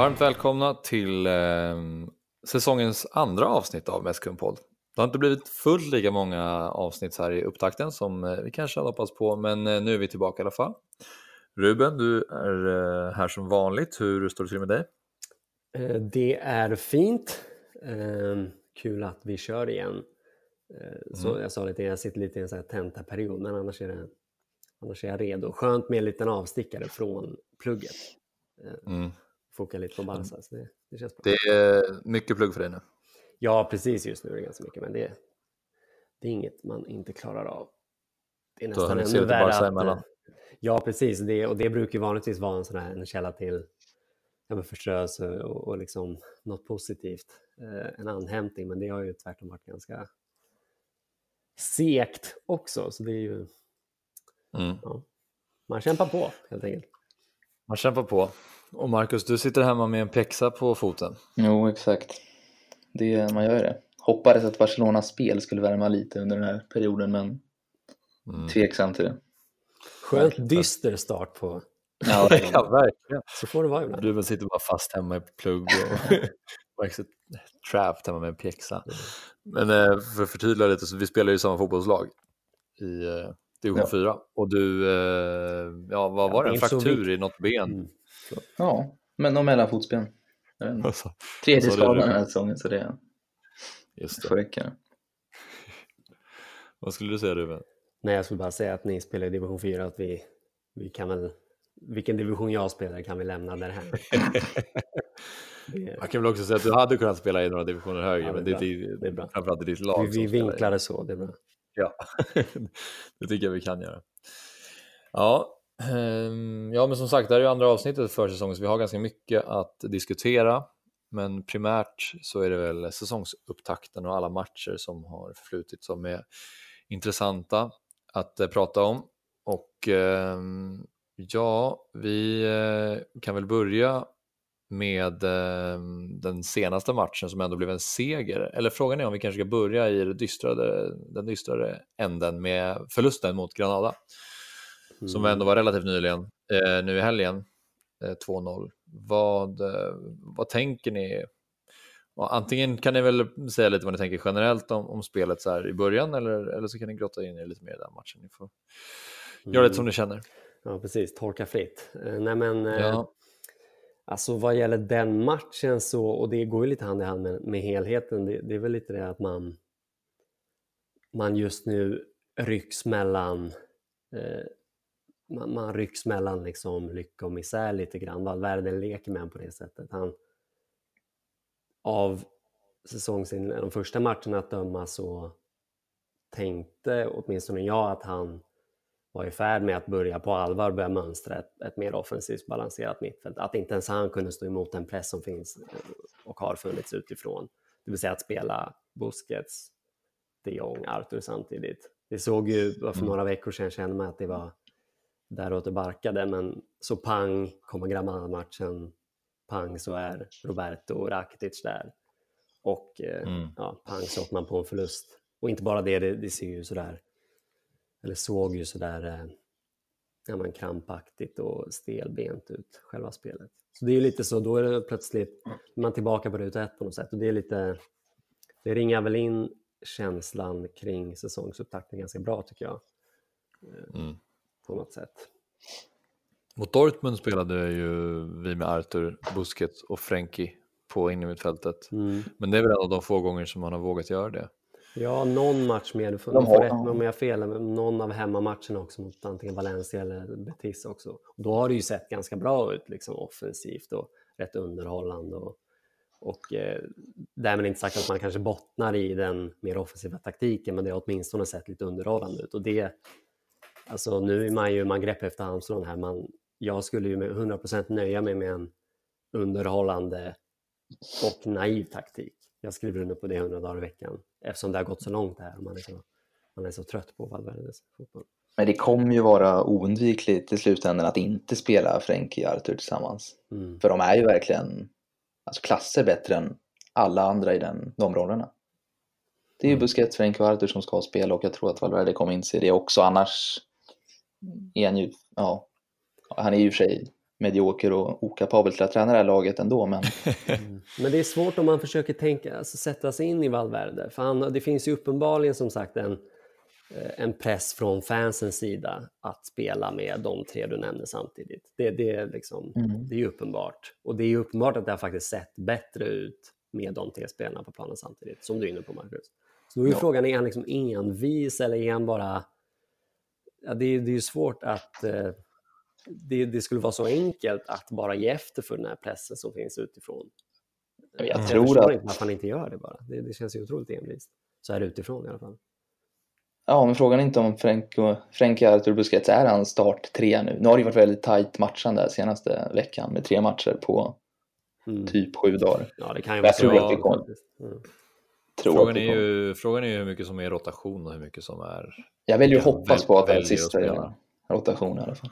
Varmt välkomna till eh, säsongens andra avsnitt av Mäskumpodd. Det har inte blivit fullt lika många avsnitt här i upptakten som eh, vi kanske hade hoppats på, men eh, nu är vi tillbaka i alla fall. Ruben, du är eh, här som vanligt. Hur står det till med dig? Eh, det är fint. Eh, kul att vi kör igen. Eh, så Mm. jag sa lite, jag sitter lite i en sån här tentaperiod, men annars är, det, annars är jag redo. Skönt med en liten avstickare från plugget. Mm. Foka lite på Barca, så det, det känns bra. Det är mycket plugg för dig nu. Ja, precis just nu är det ganska mycket, men det, det är inget man inte klarar av. Det är nästan ännu värre att... emellan. Ja, precis. Det, och det brukar vanligtvis vara en, sån här, en källa till ja, men förströelse och, och liksom något positivt. Eh, en anhämtning, men det har ju tvärtom varit ganska segt också. Så det är ju, Mm. ja, man kämpar på helt enkelt. Man kämpar på. Och Marcus, du sitter hemma med en pjäxa på foten. Jo, exakt. Det, man gör det. Hoppades att Barcelonas spel skulle värma lite under den här perioden, men Mm. tveksam till det. Skönt dyster start på... Ja, ja, verkligen. Så får det vara ibland. Ruben sitter bara fast hemma i plugg och Marcus trapped hemma med en pjäxa. Men eh, för att förtydliga lite, så vi spelar ju i samma fotbollslag i eh, division Ja. 4. Och du, eh, ja vad var det det? En fraktur i något ben? Mm. Ja men. Jag vet inte. Alltså, Tredje Så skadan den här säsongen, så det just får det. räcka. Vad skulle du säga Ruben? Nej, jag skulle bara säga att ni spelar i division 4 att vi, vi kan väl... Vilken division jag spelar kan vi lämna därhän. Det- Man kan väl också säga att du hade kunnat spela i några divisioner högre, Ja, men det är Det är bra. framförallt i ditt lag vi, vi vinklar det så, det är bra. Ja, det tycker jag vi kan göra. Ja, Ehm, ja men som sagt, det här är ju andra avsnittet för säsongen så vi har ganska mycket att diskutera. Men primärt så är det väl säsongsupptakten och alla matcher som har förflutit som är intressanta att eh, prata om. Och ehm, ja, vi eh, kan väl börja med ehm, den senaste matchen som ändå blev en seger. Eller frågan är om vi kanske ska börja i det den dystrare änden med förlusten mot Granada. Som Mm. ändå var relativt nyligen, eh, nu i helgen, eh, 2-0. Vad, eh, vad tänker ni? Antingen kan ni väl säga lite vad ni tänker generellt om, om spelet så här i början eller, eller så kan ni grotta in er lite mer i den matchen. Ni får göra lite som ni känner. Ja, precis. Torka fritt. Eh, Nej, men eh, Ja. alltså vad gäller den matchen så, och det går ju lite hand i hand med, med helheten, det, det är väl lite det att man, man just nu rycks mellan eh, man, man rycks mellan liksom lycka och misär lite grann. Valverde leker med en på det sättet. Han, av säsongsinledningen, de första matcherna att döma så tänkte åtminstone jag att han var i färd med att börja på allvar börja mönstra ett, ett mer offensivt balanserat mittfält. Att inte ens han kunde stå emot den press som finns eh, och har funnits utifrån. Det vill säga att spela Busquets, de Jong, Arthur samtidigt. Det såg ju, för Mm. några veckor sedan kände man att det var däråt det barkade, men så pang kommer Granada-matchen, pang så är Roberto Rakitic där. Och eh, Mm. ja, pang så åker man på en förlust. Och inte bara det, det, det ser ju sådär, eller såg ju sådär eh, ja, men krampaktigt och stelbent ut, själva spelet. Så det är ju lite så, då är det plötsligt, man tillbaka på ruta ett på något sätt. Och det är lite, det ringar väl in känslan kring säsongsupptakten ganska bra tycker jag, Mm. På något sätt. Mot Dortmund spelade ju vi med Arthur, Busquets och Frenkie på innermittfältet. Mm. Men det är väl en av de få gånger som man har vågat göra det. Ja, någon match mer. Du får, De får rätt mig om jag har fel, men någon av hemmamatcherna också mot antingen Valencia eller Betis också. Och då har det ju sett ganska bra ut liksom, offensivt och rätt underhållande. Och, och eh, därmed inte sagt att man kanske bottnar i den mer offensiva taktiken, men det har åtminstone sett lite underhållande ut. Och det, alltså nu är man ju, man greppar efter halmstrån här. Man, jag skulle ju med 100% nöja mig med en underhållande och naiv taktik. Jag skriver under på det 100 dagar i veckan eftersom det har gått så långt här och man är så, man är så trött på Valverdes fotboll. Men det kommer ju vara oundvikligt i slutändan att inte spela Frenkie och Arthur tillsammans. Mm. För de är ju verkligen alltså klasser bättre än alla andra i den, de rollerna. Det är ju Mm. Busquets, Frenkie och Arthur som ska spela och jag tror att Valverde kommer inse det också. Annars är han ju, ja, han är ju i och för sig medioker och okapabel till att träna det här laget ändå. Men, mm. men det är svårt om man försöker tänka, alltså sätta sig in i Valverde. För han, det finns ju uppenbarligen som sagt en, eh, en press från fansens sida att spela med de tre du nämnde samtidigt. Det, det, är, liksom, mm. det är uppenbart. Och det är uppenbart att det har faktiskt sett bättre ut med de tre spelarna på planen samtidigt, som du är inne på Marcus. Så då är ja. frågan, är han liksom envis eller är han bara... Ja, det, är, det är svårt att... Eh, det, det, skulle vara så enkelt att bara ge efter för den här pressen som finns utifrån. Jag, jag tror förstår att... inte varför han inte gör det bara. Det, det känns ju otroligt envist. Så här utifrån i alla fall. Ja, men frågan är inte om Frank Artur Busquets är hans start tre nu. Nu har det varit väldigt tajt matchande senaste veckan med tre matcher på mm. typ sju dagar. Ja, det kan ju vara så. Tror att det kommer. Mm. Frågan, är ju, frågan är ju hur mycket som är rotation och hur mycket som är... Jag väljer ju hoppas på att det är sista rotation i alla fall.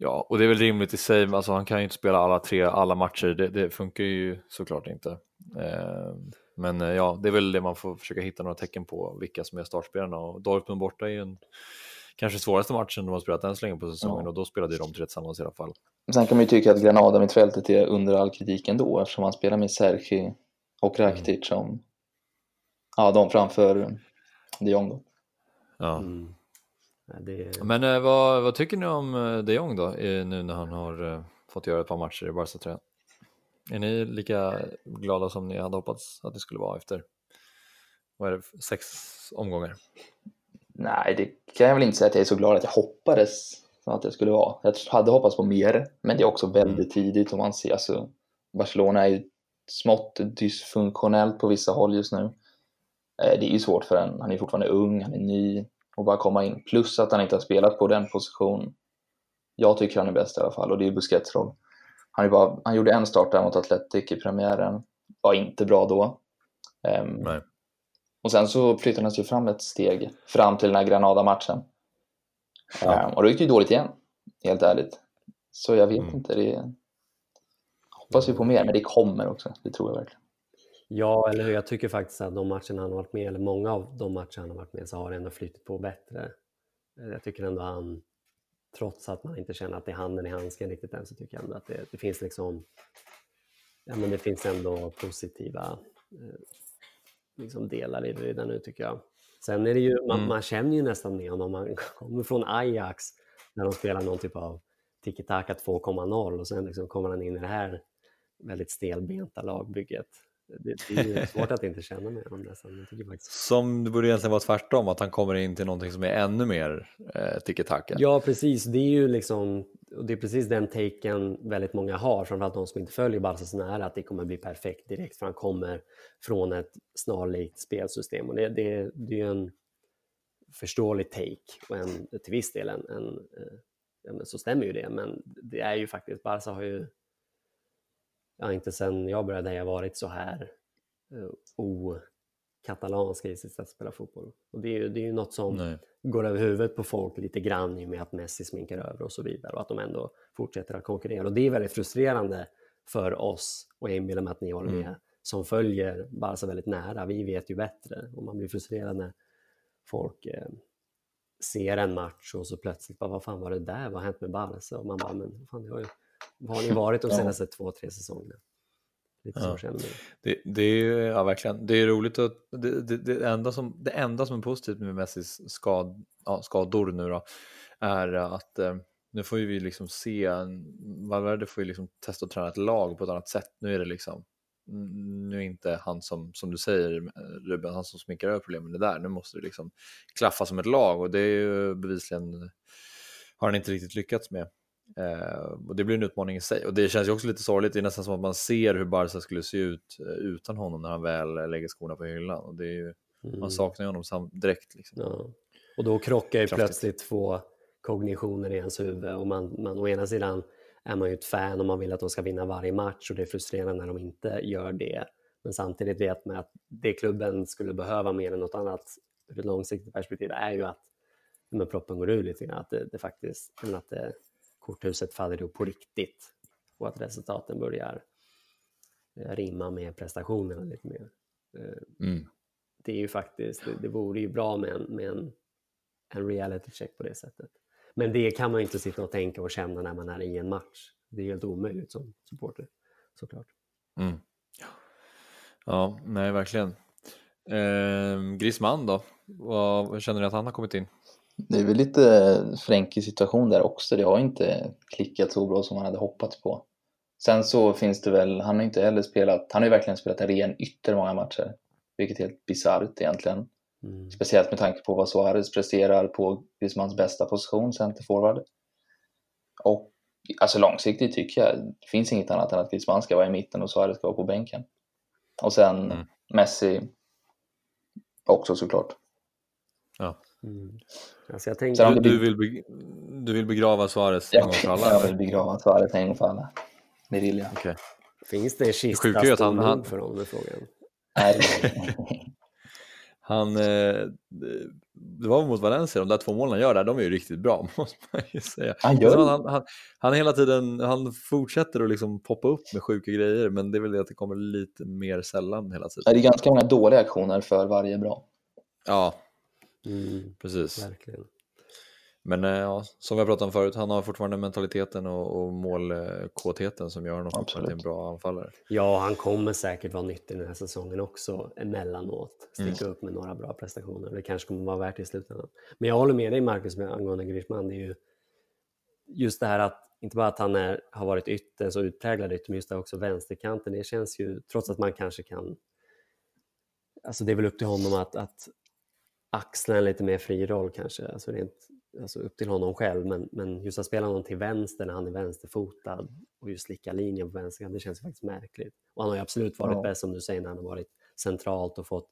Ja, och det är väl rimligt i sig, alltså han kan ju inte spela alla tre, alla matcher, det, det funkar ju såklart inte. Eh, men eh, ja, det är väl det man får försöka hitta några tecken på, vilka som är startspelarna och Dortmund borta är ju en kanske svåraste matchen de har spelat än så länge på säsongen ja. och då spelade ju de tre tillsammans i alla fall. Sen kan man ju tycka att Granada mittfältet är under all kritik ändå eftersom man spelar med Sergi och mm. Rakitic som ja, de framför de Jong. Ja. Mm. Det... Men eh, vad, vad, tycker ni om eh, de Jong då, nu när han har eh, fått göra ett par matcher i Barca-tröjan? Är ni lika glada som ni hade hoppats att det skulle vara efter vad är det, sex omgångar? Nej, det kan jag väl inte säga att jag är så glad att jag hoppades att det skulle vara. Jag hade hoppats på mer, men det är också väldigt mm. tidigt om man ser. Alltså, Barcelona är ju smått dysfunktionellt på vissa håll just nu. Det är ju svårt för en, han är fortfarande ung, han är ny, och bara komma in. Plus att han inte har spelat på den position jag tycker han är bäst i alla fall och det är Busquets roll. Han, bara, han gjorde en start där mot Atletic i premiären, var inte bra då. Um, och sen så flyttade han sig fram ett steg fram till den här Granada-matchen. Ja. Um, och då gick det ju dåligt igen, helt ärligt. Så jag vet mm. inte, det hoppas vi på mer, men det kommer också, det tror jag verkligen. Ja, eller hur? Jag tycker faktiskt att de matcherna han har varit med, eller många av de matcher han har varit med, så har det ändå flyttat på bättre. Eh, jag tycker ändå han, trots att man inte känner att det är handen i handsken riktigt än, så tycker jag ändå att det, det finns liksom, ja men det finns ändå positiva eh, liksom delar i det redan nu tycker jag. Sen är det ju, man, mm. man känner ju nästan med honom, man kommer från Ajax, när de spelar någon typ av tiki-taka 2,0 och sen liksom kommer han in i det här väldigt stelbenta lagbygget det, det är svårt att inte känna med honom nästan. Faktiskt... Som det borde egentligen vara tvärtom, att han kommer in till någonting som är ännu mer eh, tiki-taka. Ja, precis. Det är ju liksom, och det är precis den taken väldigt många har, framförallt de som inte följer Barca så nära, att det kommer bli perfekt direkt, för han kommer från ett snarlikt spelsystem. Och det, det, det är en förståelig take, och en, till viss del en, en eh, ja, så stämmer ju det, men det är ju faktiskt, Barca har ju ja, inte sen jag började har varit så här uh, okatalanska i sitt sätt att spela fotboll. Och det är ju, det är ju något som Nej. går över huvudet på folk lite grann i och med att Messi sminkar över och så vidare och att de ändå fortsätter att konkurrera. Och det är väldigt frustrerande för oss, och jag inbillar mig att ni håller med, mm. som följer Barca väldigt nära. Vi vet ju bättre och man blir frustrerad när folk eh, ser en match och så plötsligt bara, vad fan var det där? Vad har hänt med Barca? Och man bara, men fan, det har ju vad har ni varit de senaste ja. två, tre säsongerna? Lite ja. så det, det, är ja, verkligen. Det är roligt att det, det, det, enda som, det enda som är positivt med Messis skad, ja, skador nu då är att eh, nu får vi liksom se, Valverde får ju liksom testa att träna ett lag på ett annat sätt. Nu är det liksom, nu är inte han som, som du säger Ruben, han som sminkar över problemen det där. Nu måste det liksom klaffa som ett lag och det är ju bevisligen har han inte riktigt lyckats med. Eh, och det blir en utmaning i sig. Och det känns ju också lite sorgligt, det är nästan som att man ser hur Barca skulle se ut eh, utan honom när han väl lägger skorna på hyllan. Och det är ju, mm. Man saknar ju honom direkt. Liksom. Ja. Och då krockar ju Kraftigt. plötsligt två kognitioner i ens huvud. Och man, man, å ena sidan är man ju ett fan och man vill att de ska vinna varje match och det är frustrerande när de inte gör det. Men samtidigt vet man att det klubben skulle behöva mer än något annat ur ett långsiktigt perspektiv är ju att men proppen går ur lite grann, att det, det faktiskt, att det, korthuset faller ihop på riktigt och att resultaten börjar eh, rimma med prestationerna lite mer. Eh, mm. Det är ju faktiskt, det, det vore ju bra med en, med en, en reality check på det sättet. Men det kan man ju inte sitta och tänka och känna när man är i en match. det är helt omöjligt som supporter såklart. Mm. Ja, nej verkligen. Eh, Griezmann då? Vad, vad känner du att han har kommit in? Det är väl lite Fränkig situation där också. Det har inte klickat så bra som man hade hoppats på. Sen så finns det väl, han har inte heller spelat, han har ju verkligen spelat ren ytter många matcher. Vilket är helt bisarrt egentligen. Mm. Speciellt med tanke på vad Suarez presterar på Griezmanns bästa position, centerforward. Och alltså långsiktigt tycker jag, det finns inget annat än att Griezmann ska vara i mitten och Suarez ska vara på bänken. Och sen Mm. Messi också såklart. Ja. Mm. Alltså jag tänker, Du, vill, be, du vill begrava Suarez en Jag, gång för alla? jag vill begrava Suarez en gång för alla. Det vill jag. Okej. finns det kista han- stor han- nog för honom, frågan. Nej, Han, eh, det var mot Valencia, de där två målen han gör där, de är ju riktigt bra måste man ju säga. Han gör Så det. han, han, han hela tiden, han fortsätter att liksom poppa upp med sjuka grejer, men det är väl det att det kommer lite mer sällan hela tiden. det är ganska många dåliga aktioner för varje bra. Ja, Mm, precis. verkligen. Men eh, ja, som vi har pratat om förut, han har fortfarande mentaliteten och, och målkåtheten som gör honom till en bra anfallare. Ja, han kommer säkert vara nyttig den här säsongen också emellanåt. Sticka Mm. upp med några bra prestationer. Det kanske kommer vara värt det i slutändan. Men jag håller med dig Marcus med angående Griezmann. Det är ju just det här att inte bara att han är, har varit ytter, så utpräglad ytter, men just det här också vänsterkanten. Det känns ju, trots att man kanske kan... Alltså det är väl upp till honom att, att axla en lite mer fri roll kanske. Alltså rent, alltså upp till honom själv. Men, men just att spela någon till vänster när han är vänsterfotad och just slicka linjen på vänsterkanten, det känns faktiskt märkligt. Och han har ju absolut varit Ja. bäst som du säger när han har varit centralt och fått,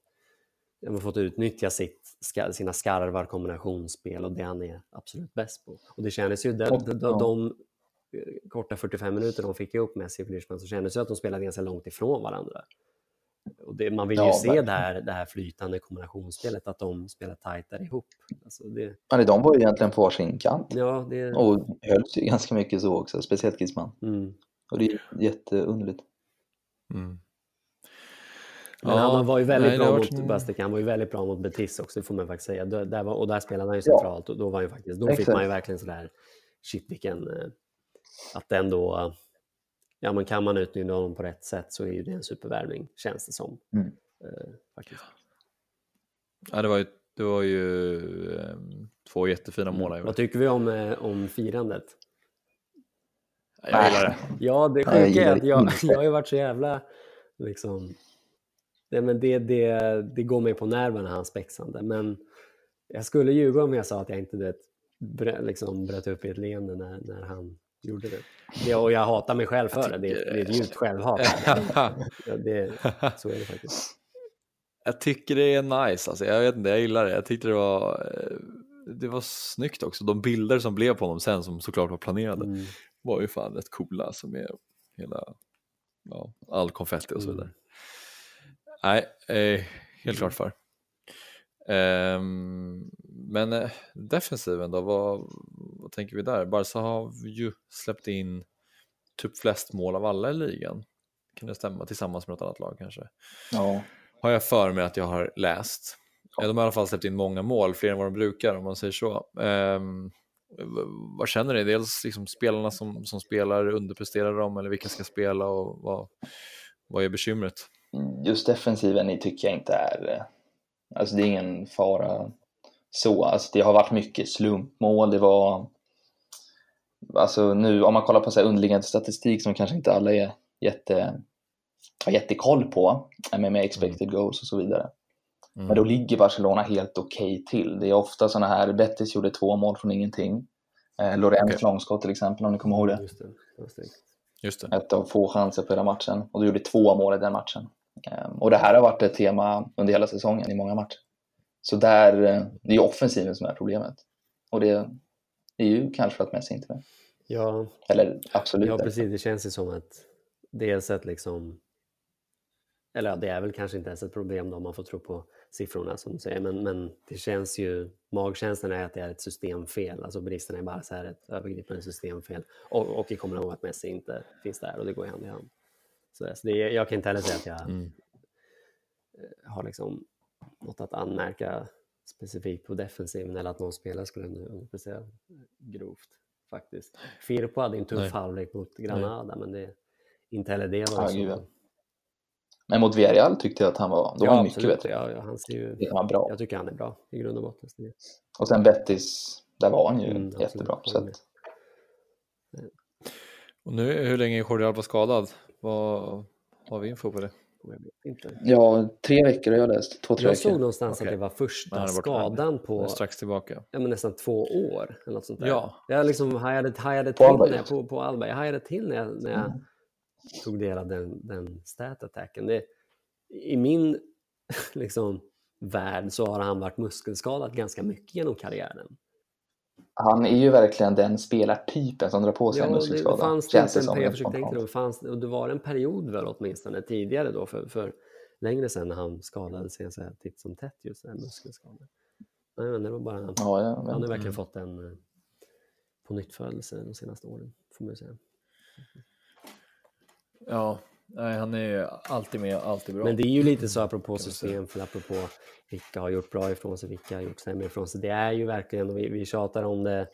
fått utnyttja sitt, sina skarvar, kombinationsspel och det han är absolut bäst på. Och det kändes ju, de, de, de, ja. de eh, korta 45 minuter de fick ihop Messi och Griezmann så kändes det att de spelade ganska långt ifrån varandra. Och det, man vill ju Ja, se verkligen. det här, det här flytande kombinationsspelet, att de spelar tajtare ihop. Alltså det, Ja, de var ju egentligen på varsin kant. ja, det, Och hölls ju ganska mycket så också, speciellt Griezmann. mm. Och det är jätteunderligt. Mm. Men han var ju väldigt nej, bra har mot varit- Bastik, han var ju väldigt bra mot Betis också, får man faktiskt säga. Där, var, och där spelade han ju Ja. centralt och då var ju faktiskt, då fick man ju verkligen sådär, shit vilken, eh, att ändå, ja men kan man utnyttja honom på rätt sätt så är ju det en supervärvning, känns det som. Mm. Eh, faktiskt. Ja, det var ju, det var ju ehm, två jättefina mål han gjorde. Vad tycker vi om, eh, om firandet? Jag gillar det. Ja, det sjuka är att jag, jag har ju varit så jävla, liksom, det, men det, det, det går mig på nerverna hans spexande. Men jag skulle ljuga om jag sa att jag inte vet, brö, liksom, bröt upp i ett leende när, när han gjorde det. det. Och jag hatar mig själv för det, det, är- det är ett djupt självhat. Ja, det, så är det faktiskt. Jag tycker det är nice, alltså. jag vet inte, jag gillar det. Jag tyckte det var, eh, det var snyggt också. De bilder som blev på honom sen, som såklart var planerade, Mm. var ju fan rätt coola. Som är hela, ja, all konfetti och så Mm. vidare. Nej, eh, helt klart för. Ehm, men eh, defensiven då, vad, vad tänker vi där? Barca har ju släppt in typ flest mål av alla i ligan. Kan det stämma? Tillsammans med något annat lag kanske? Ja. har jag för mig att jag har läst. Eh, De har i alla fall släppt in många mål, fler än vad de brukar om man säger så. V- vad känner ni? Dels liksom spelarna som, som spelar, underpresterar de eller vilka ska spela och vad, vad är bekymret? Just defensiven tycker jag inte är... Alltså det är ingen fara så. Alltså det har varit mycket slumpmål. Det var... Alltså nu om man kollar på så underliggande statistik som kanske inte alla är jätte, har jättekoll på. Med, med expected goals och så vidare. Mm. Men då ligger Barcelona helt okej till. Det är ofta sådana här, Betis gjorde två mål från ingenting. Eh, Lorenz Okej. långskott till exempel om ni kommer ihåg det. Just det. Just det. Ett av få chanser på hela matchen. Och du gjorde två mål i den matchen. Ehm, Och det här har varit ett tema under hela säsongen i många matcher. Så där, eh, det är offensiven som är problemet. Och det är ju kanske för att Messi inte är med. Ja, Eller absolut. Ja, är precis. Det känns ju som att dels ett liksom... Eller ja, det är väl kanske inte ens ett problem då, om man får tro på siffrorna som du säger, men, men det känns ju... Magkänslan är att det är ett systemfel, alltså bristerna är bara så här ett övergripande systemfel och, och i kombination med att Messi inte finns där och det går hand i hand. Så, så det, är- jag kan inte heller säga att jag Mm. eh, har liksom något att anmärka specifikt på defensiven eller att någon spelare skulle under- underprestera grovt. faktiskt. Firpo hade en tuff Nej. halvlek mot Granada, men det, inte heller det var Ja, så. ja. Men mot Villarreal tyckte jag att han var, då var han mycket absolut. bättre. Ja, ja, han ser ju, Han var bra. jag tycker han är bra i grund och botten. Och sen Betis, där var han ju Mm, jättebra. Så att, Och nu, hur länge är Jordi Alba skadad? Vad har vi info på det? och jag vet inte. ja, tre veckor har jag läst. Två, tre Jag såg veckor. någonstans Okej. att det var första skadan på strax tillbaka. ja, men nästan två år. Eller något sånt där. Ja. Jag liksom hajade, hajade På till Alba, när ja. jag, på, på Alba. Jag hajade till när jag, när jag Mm. tog del av den, den stat-attacken. Det, I min liksom, värld så har han varit muskelskadad ganska mycket genom karriären. Han är ju verkligen den spelartypen som drar på sig en Ja, det, muskelskada. det fanns känns det det en period, jag försökte tänka det, fanns, och det var en period väl åtminstone tidigare då, för, för längre sedan när han skadade sig så här, titt som tätt just den muskelskadan. Nej, men det var bara, Ja, jag han har verkligen fått en eh, på nytt födelse de senaste åren, får man ju säga. Ja, nej, han är ju alltid med, alltid bra. Men det är ju lite så apropå system, för apropå vilka har gjort bra ifrån sig, vilka har gjort sämre ifrån sig. Det är ju verkligen, och vi, vi tjatar om det,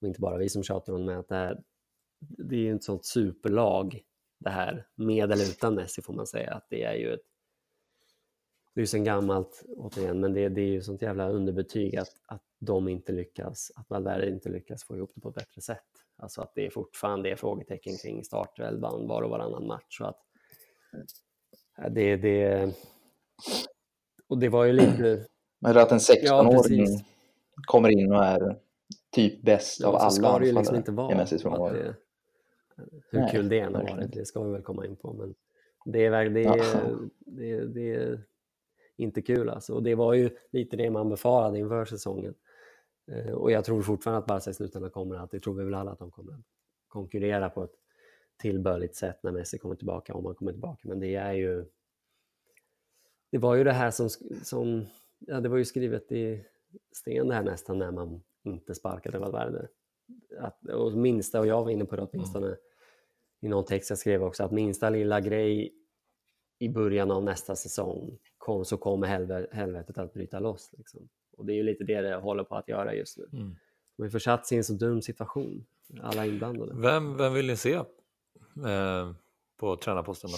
och inte bara vi som tjatar om det, att det, här, det är ju ett sånt superlag det här, med eller utan Messi får man säga. Att det är ju ett, det är ju sen gammalt återigen, men det, det är ju sånt jävla underbetyg att, att de inte lyckas, att Valverde inte lyckas få ihop det på ett bättre sätt. Alltså att det är fortfarande är frågetecken kring startelvan var och varannan match. Och att det, det, och det var ju lite... Men att en 16-åring precis. kommer in och är typ bäst av Ja, så alla ska det ju liksom inte vara. Det, hur Nej, kul det än har varit, det ska vi väl komma in på. Men det är, det Ja. är, det är, det är inte kul alltså. Och det var ju lite det man befarade inför säsongen. Eh, Och jag tror fortfarande att Barca i slutändan kommer att, det tror vi väl alla, att de kommer att konkurrera på ett tillbörligt sätt när Messi kommer tillbaka, om han kommer tillbaka. Men det är ju... Det var ju det här som, som ja, det var ju skrivet i sten det här nästan när man inte sparkade Valverde. Att, och minsta, och jag var inne på det åtminstone i någon text jag skrev också, att minsta lilla grej i början av nästa säsong kom, så kommer helve- helvetet att bryta loss. Liksom. Och det är ju lite det det håller på att göra just nu. Mm. De har försatt sig i en så dum situation, alla inblandade. Vem, vem vill ni se eh, på tränarposten då?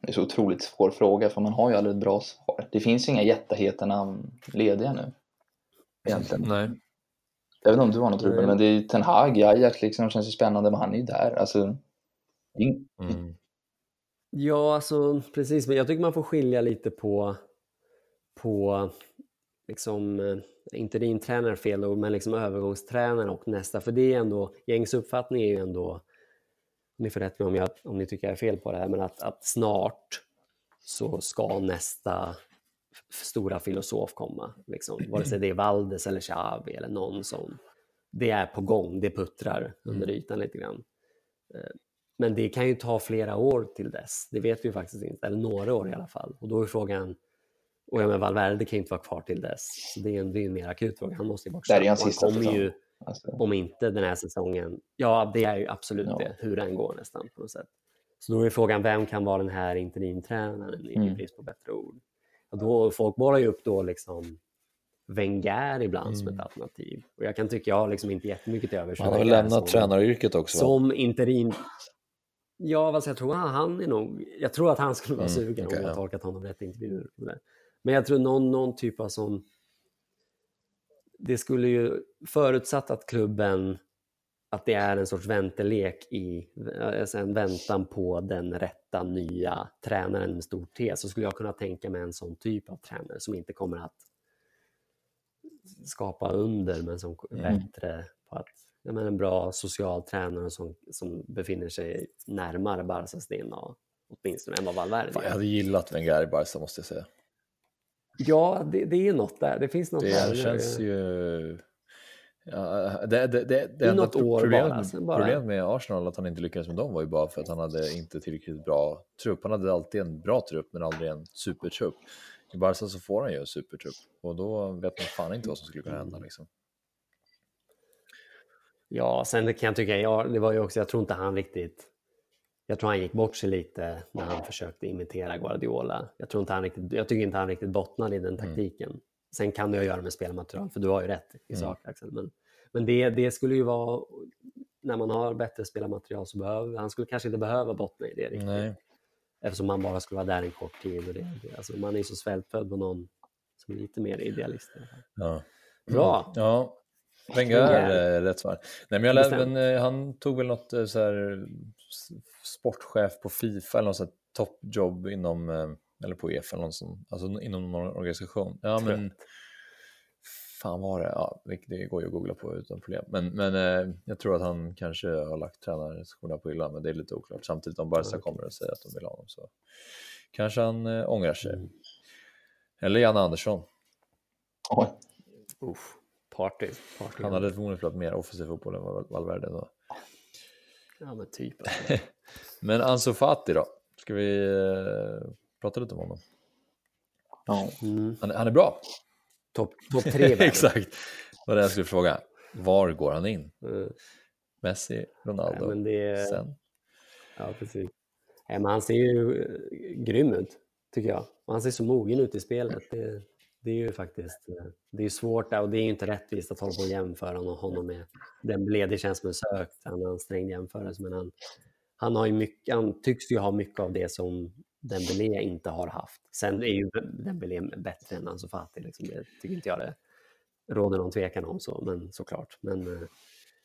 Det är så otroligt svår fråga för man har ju aldrig ett bra svar. Det finns ju inga jätteheta namn lediga nu. Egentligen. Nej. Jag vet inte om du har något Ruben, men det är ju Ten Hag, Ajax liksom känns ju spännande, men han är ju där. Alltså, ing- Mm. Ja, alltså precis. Men jag tycker man får skilja lite på, på liksom, eh, interimtränare är fel ord, men liksom övergångstränare och nästa. För det är ändå, gängs uppfattning är ju ändå, ni får rätt mig om, jag, om ni tycker jag är fel på det här, men att, att snart så ska nästa stora filosof komma. Liksom. Vare sig det är Valdes eller Xavi eller någon som, det är på gång, det puttrar under ytan lite grann. Eh, Men det kan ju ta flera år till dess. Det vet vi faktiskt inte, eller några år i alla fall. Och då är frågan, och ja, men Valverde kan ju inte vara kvar till dess. Så det är en, det är en mer akut fråga. Han måste ju bort Det här är Och sista kommer ju, alltså, om inte den här säsongen, ja det är ju absolut Ja. det, hur den går nästan på något sätt. Så då är frågan, vem kan vara den här interimtränaren i Mm. brist på bättre ord? Och då, folk bollar ju upp då liksom Wenger ibland som ett Mm. alternativ. Och jag kan tycka, jag har liksom inte jättemycket till övers Han har väl lämnat som- tränaryrket också? va? som interim... Ja, alltså jag tror han, han är nog... Jag tror att han skulle vara Mm, sugen okej, om jag ja. tolkat honom rätt i intervjuer. Men jag tror någon, någon typ av som... Det skulle ju, förutsatt att klubben, att det är en sorts väntelek i, alltså en väntan på den rätta nya tränaren med stor T, så skulle jag kunna tänka mig en sån typ av tränare som inte kommer att skapa under, men som är Mm. bättre på att jag menar, en bra social tränare som, som befinner sig närmare Barcas DNA åtminstone än vad Valverde Fan, jag hade gillat Wenger i Barca måste jag säga. Ja, det, det är något där. Det finns något där. Det känns ju... Ja, det, det, det, det enda problemet, bara, bara- problemet med Arsenal att han inte lyckades med dem var ju bara för att han hade inte tillräckligt bra trupp. Han hade alltid en bra trupp men aldrig en supertrupp. I Barca så får han ju en supertrupp och då vet man fan inte vad som skulle kunna hända. Liksom. Ja, sen kan jag tycka, ja, det var ju också, jag tror inte han riktigt, jag tror han gick bort sig lite när han försökte imitera Guardiola. Jag, tror inte han riktigt, jag tycker inte han riktigt bottnade i den taktiken. sen kan det ju göra med spelmaterial, för du har ju rätt i Mm. sak Axel. Men, men det, det skulle ju vara, när man har bättre spelarmaterial så behöver han skulle kanske inte behöva bottna i det riktigt. Nej. Eftersom man bara skulle vara där en kort tid. Och det, alltså man är ju så svältfödd på någon som är lite mer idealist. Ja. Bra! Ja, Wenger är rätt svar. Nej, men jag men, eh, han tog väl något eh, så här, sportchef på Fifa eller något toppjobb inom, eh, eller på EF eller något sånt, alltså inom någon organisation. Ja, men fan var det? Ja, det går ju att googla på utan problem. Men, men eh, jag tror att han kanske har lagt tränarskorna på hyllan, men det är lite oklart. Samtidigt om Barca kommer och säger att de vill ha honom så kanske han eh, ångrar sig. Mm. Eller Janne Andersson. Oj. Uff, party. party. Han hade förmodligen spelat mer offensiv fotboll än Val- Valverde. Då. Ja, men typ. Alltså. Men Ansu Fati då? Ska vi eh, prata lite om honom? Ja. Mm. Han, är- han är bra. Topp top tre. Exakt. Vad det jag skulle fråga. Var går han in? Mm. Messi, Ronaldo, men det, sen? Ja, precis. Nej, men han ser ju eh, grym ut, tycker jag. Och han ser så mogen ut i spelet. Det, det är ju faktiskt eh, det är svårt och det är ju inte rättvist att hålla på och jämföra honom- med Dembélé. Det känns som en sökt, en ansträngd jämförelse. Men han, han, har ju mycket, han tycks ju ha mycket av det som Dembélé inte har haft. Sen är ju Dembélé bättre än Ansu Fati. Liksom. Det tycker inte jag det råder någon tvekan om, så, men såklart. Men, eh,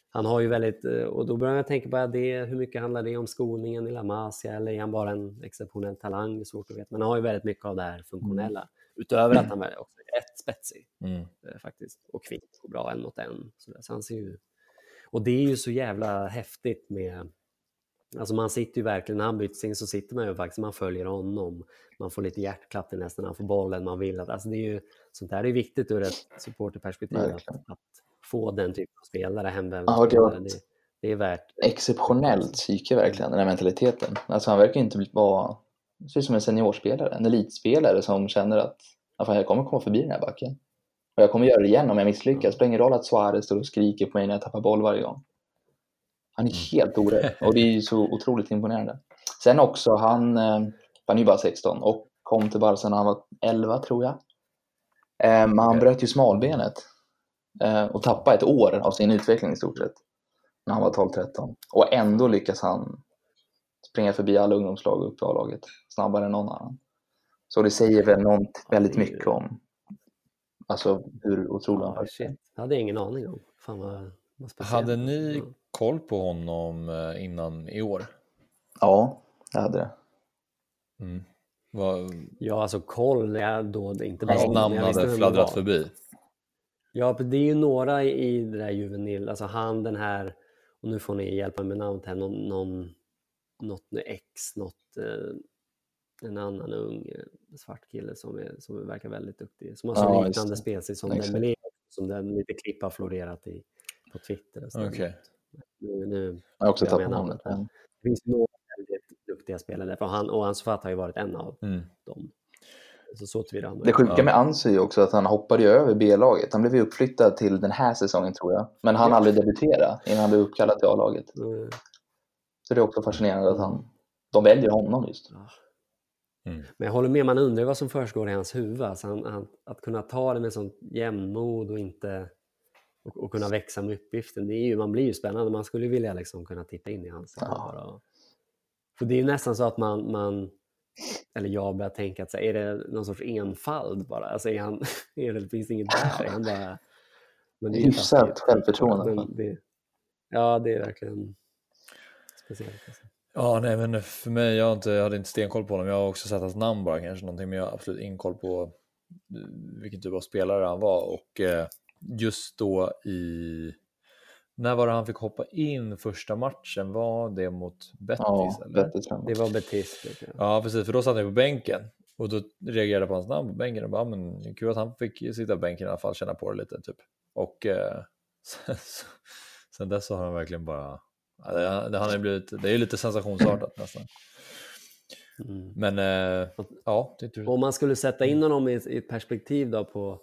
han har ju väldigt, eh, och då börjar jag tänka på det, hur mycket handlar det om skolningen i La Masia eller är han bara en exceptionell talang? Det är svårt att veta. Men han har ju väldigt mycket av det här funktionella. Utöver att han är också rätt spetsig Mm. eh, faktiskt. Och kvick och bra en mot en. Så, så han ser ju... Och det är ju så jävla häftigt med... Alltså man sitter ju verkligen, när han byts in så sitter man ju faktiskt, man följer honom. Man får lite hjärtklappning nästan när han får bollen. Man vill att, alltså det är ju, sånt där är viktigt ur ett supporterperspektiv. Att, att få den typen av spelare, Ja, det var- Det, det är värt. Exceptionellt psyke verkligen, den här mentaliteten. Alltså han verkar inte vara, det ser ut som en seniorspelare, en elitspelare som känner att fan, jag kommer komma förbi den här backen. Och jag kommer göra det igen om jag misslyckas. Det spelar ingen roll att Suarez står och skriker på mig när jag tappar boll varje gång. Han är helt orädd och det är så otroligt imponerande. Sen också, han, eh, han är ju bara 16 och kom till Barca när han var 11 tror jag. Eh, Men han bröt ju smalbenet eh, och tappade ett år av sin utveckling i stort sett när han var 12-13. Och ändå lyckas han springa förbi alla ungdomslag upp i A-laget snabbare än någon annan. Så det säger väl något väldigt mycket om alltså, hur otrolig han är. Det hade ingen aning om. Fan vad, vad. Hade ni koll på honom eh, innan i år? Ja, jag hade det. Mm. Vad, Ja, alltså koll, jag då det inte bara hans namn hade fladdrat var. förbi? Ja, för det är ju några i i det där juvenil, alltså han den här, och nu får ni hjälpa mig med namnet här, någon, någon något ex, något, eh, en annan ung eh, svart kille som, är, som verkar väldigt duktig, som har så just liknande spelstil som Exakt. Dembélé, som den lite klipp har florerat i, på Twitter. och. Okej. Nu, nu, Jag har också tappat namnet. det finns några väldigt duktiga spelare där, han, och Ansu Fati har ju varit en av Mm. dem. Så, så Det sjuka med Ansu är också att han hoppade ju över B-laget. Han blev ju uppflyttad till den här säsongen tror jag. Men han Ja. aldrig debutera innan han blev uppkallad till A-laget. Mm. Så det är också fascinerande att han, de väljer honom just. Mm. Men jag håller med, man undrar vad som försiggår i hans huvud. Alltså han, han, att kunna ta det med sånt jämnmod och inte och, och kunna växa med uppgiften. Det är ju, man blir ju spännande. Man skulle vilja liksom kunna titta in i hans huvud Ja. och- För det är ju nästan så att man, man eller jag börjar tänka att så, här, är det någon sorts enfald bara? Alltså är han, är det, finns det inget där? Är han bara... Men ju Hyfsat taskigt. självförtroende. Det, ja, det är verkligen. Ja, nej, men för mig, jag, inte, jag hade inte stenkoll på honom. Jag har också sett hans namn bara kanske någonting, men jag har absolut ingen koll på eh, vilken typ av spelare han var. Och eh, just då i... När var det han fick hoppa in första matchen? Var det mot Betis? Ja, eller? Betis. Det var Betis. Ja, precis, för då satt han på bänken. Och då reagerade jag på hans namn på bänken och bara, "Ja, men kul att han fick sitta på bänken i alla fall, känna på det lite typ. Och eh, sen, så, sen dess så har han verkligen bara, ja, det, det, har blivit, det är ju lite sensationsartat nästan. Mm. Men eh, ja. Om man skulle sätta in honom i i ett perspektiv då på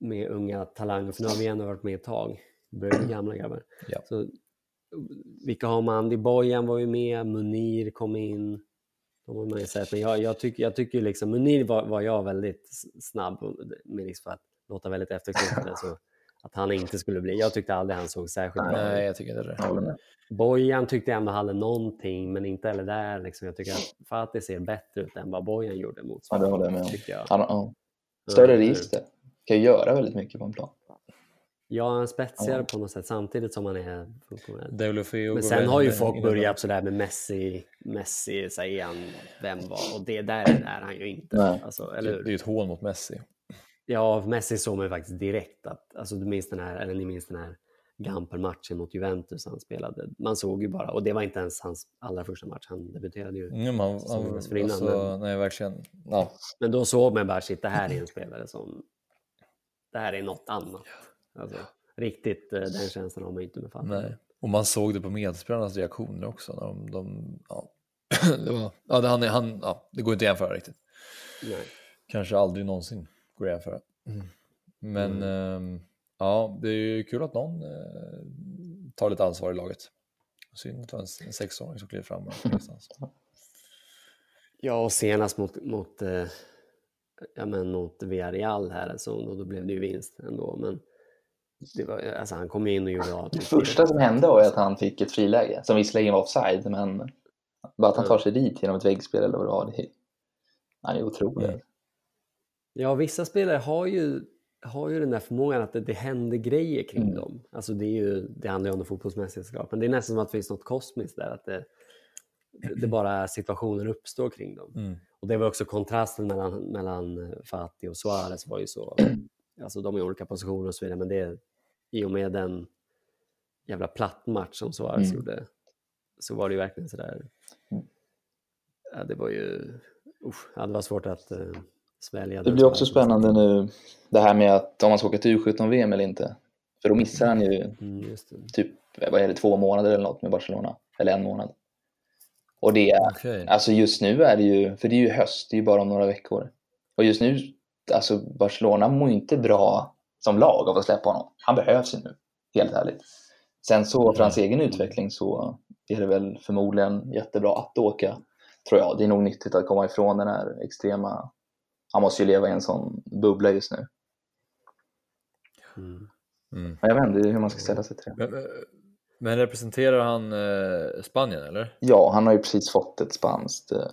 med unga talanger, för nu har vi ändå varit med ett tag, börjar gamla grabbar. Ja. Så, vilka har man? Andy Bojan var ju med, Munir kom in. De har man ju sett. Men jag, jag, tycker, jag tycker liksom, Munir var, var jag väldigt snabb, med för att låta väldigt efterklokare så att han inte skulle bli. Jag tyckte aldrig han såg särskilt bra Nej, jag tycker inte det. Bojan tyckte jag ändå hade någonting, men inte heller där. Liksom. Jag tycker att Fatih ser bättre ut än vad Bojan gjorde mot Ja, det håller jag med om. jag. Han, ja. Större register. Kan ju göra väldigt mycket på en plan. Ja, han är spetsigare Ja. på något sätt samtidigt som han är Men sen har ju folk börjat sådär med Messi, Messi säger han vem var och det där är han ju inte. Alltså, eller Det är ju ett hån mot Messi. Ja, Messi såg man ju faktiskt direkt att, alltså du minns den här, eller ni minns den här Gamper-matchen mot Juventus han spelade. Man såg ju bara, och det var inte ens hans allra första match, han debuterade ju. Mm, man, dessförinnan, alltså, men- Nej, verkligen. Ja. Men då såg man bara, shit det här är en spelare som, det här är något annat. Alltså, riktigt eh, den känslan har man ju inte med. Nej. Och man såg det på medspelarnas reaktioner också. När de, de, ja. det, var, ja, det, han, han, ja, det går inte att jämföra riktigt. Nej. Kanske aldrig någonsin går att jämföra. Men ehm, ja, det är ju kul att någon eh, tar lite ansvar i laget. Synd att det var en, sexåring som klev fram. någonstans. Ja, och senast mot, mot, eh, ja, men mot Villarreal här, så, då, då blev det ju vinst ändå. Men det var, alltså, han kom in och gjorde av Det första som hände var att han fick ett friläge som visserligen var offside, men bara att han tar sig dit genom ett väggspel eller vad det var. Det, han är otrolig. Mm. Ja, vissa spelare har ju, har ju den där förmågan att det, det händer grejer kring Mm. dem. Alltså det, är ju, det handlar ju om det fotbollsmässiga såklart, men det är nästan som att det finns något kosmiskt där. Att det, det bara situationer uppstår kring dem. Mm. Och det var också kontrasten mellan, mellan Fatih och Suarez var ju så. Alltså de är i olika positioner och så vidare, men det i och med den jävla plattmatch som Suarez Mm. gjorde så var det ju verkligen sådär. Ja, det var ju, usch, ja, det var svårt att uh, svälja. Det blir också spännande nu det här med att om man ska åka till U17-VM eller inte. För då missar han ju Mm, typ vad är det, två månader eller något med Barcelona. Eller en månad. Och det är, Okej. alltså just nu är det ju, för det är ju höst, det är ju bara om några veckor. Och just nu, alltså Barcelona mår ju inte bra som lag av att släppa honom. Han behövs ju nu, helt ärligt. Sen så för hans egen utveckling så är det väl förmodligen jättebra att åka, tror jag. Det är nog nyttigt att komma ifrån den här extrema, han måste ju leva i en sån bubbla just nu. Mm. Mm. Men jag vet inte hur man ska ställa sig till det. Men, men representerar han eh, Spanien eller? Ja, han har ju precis fått ett spanskt... eh,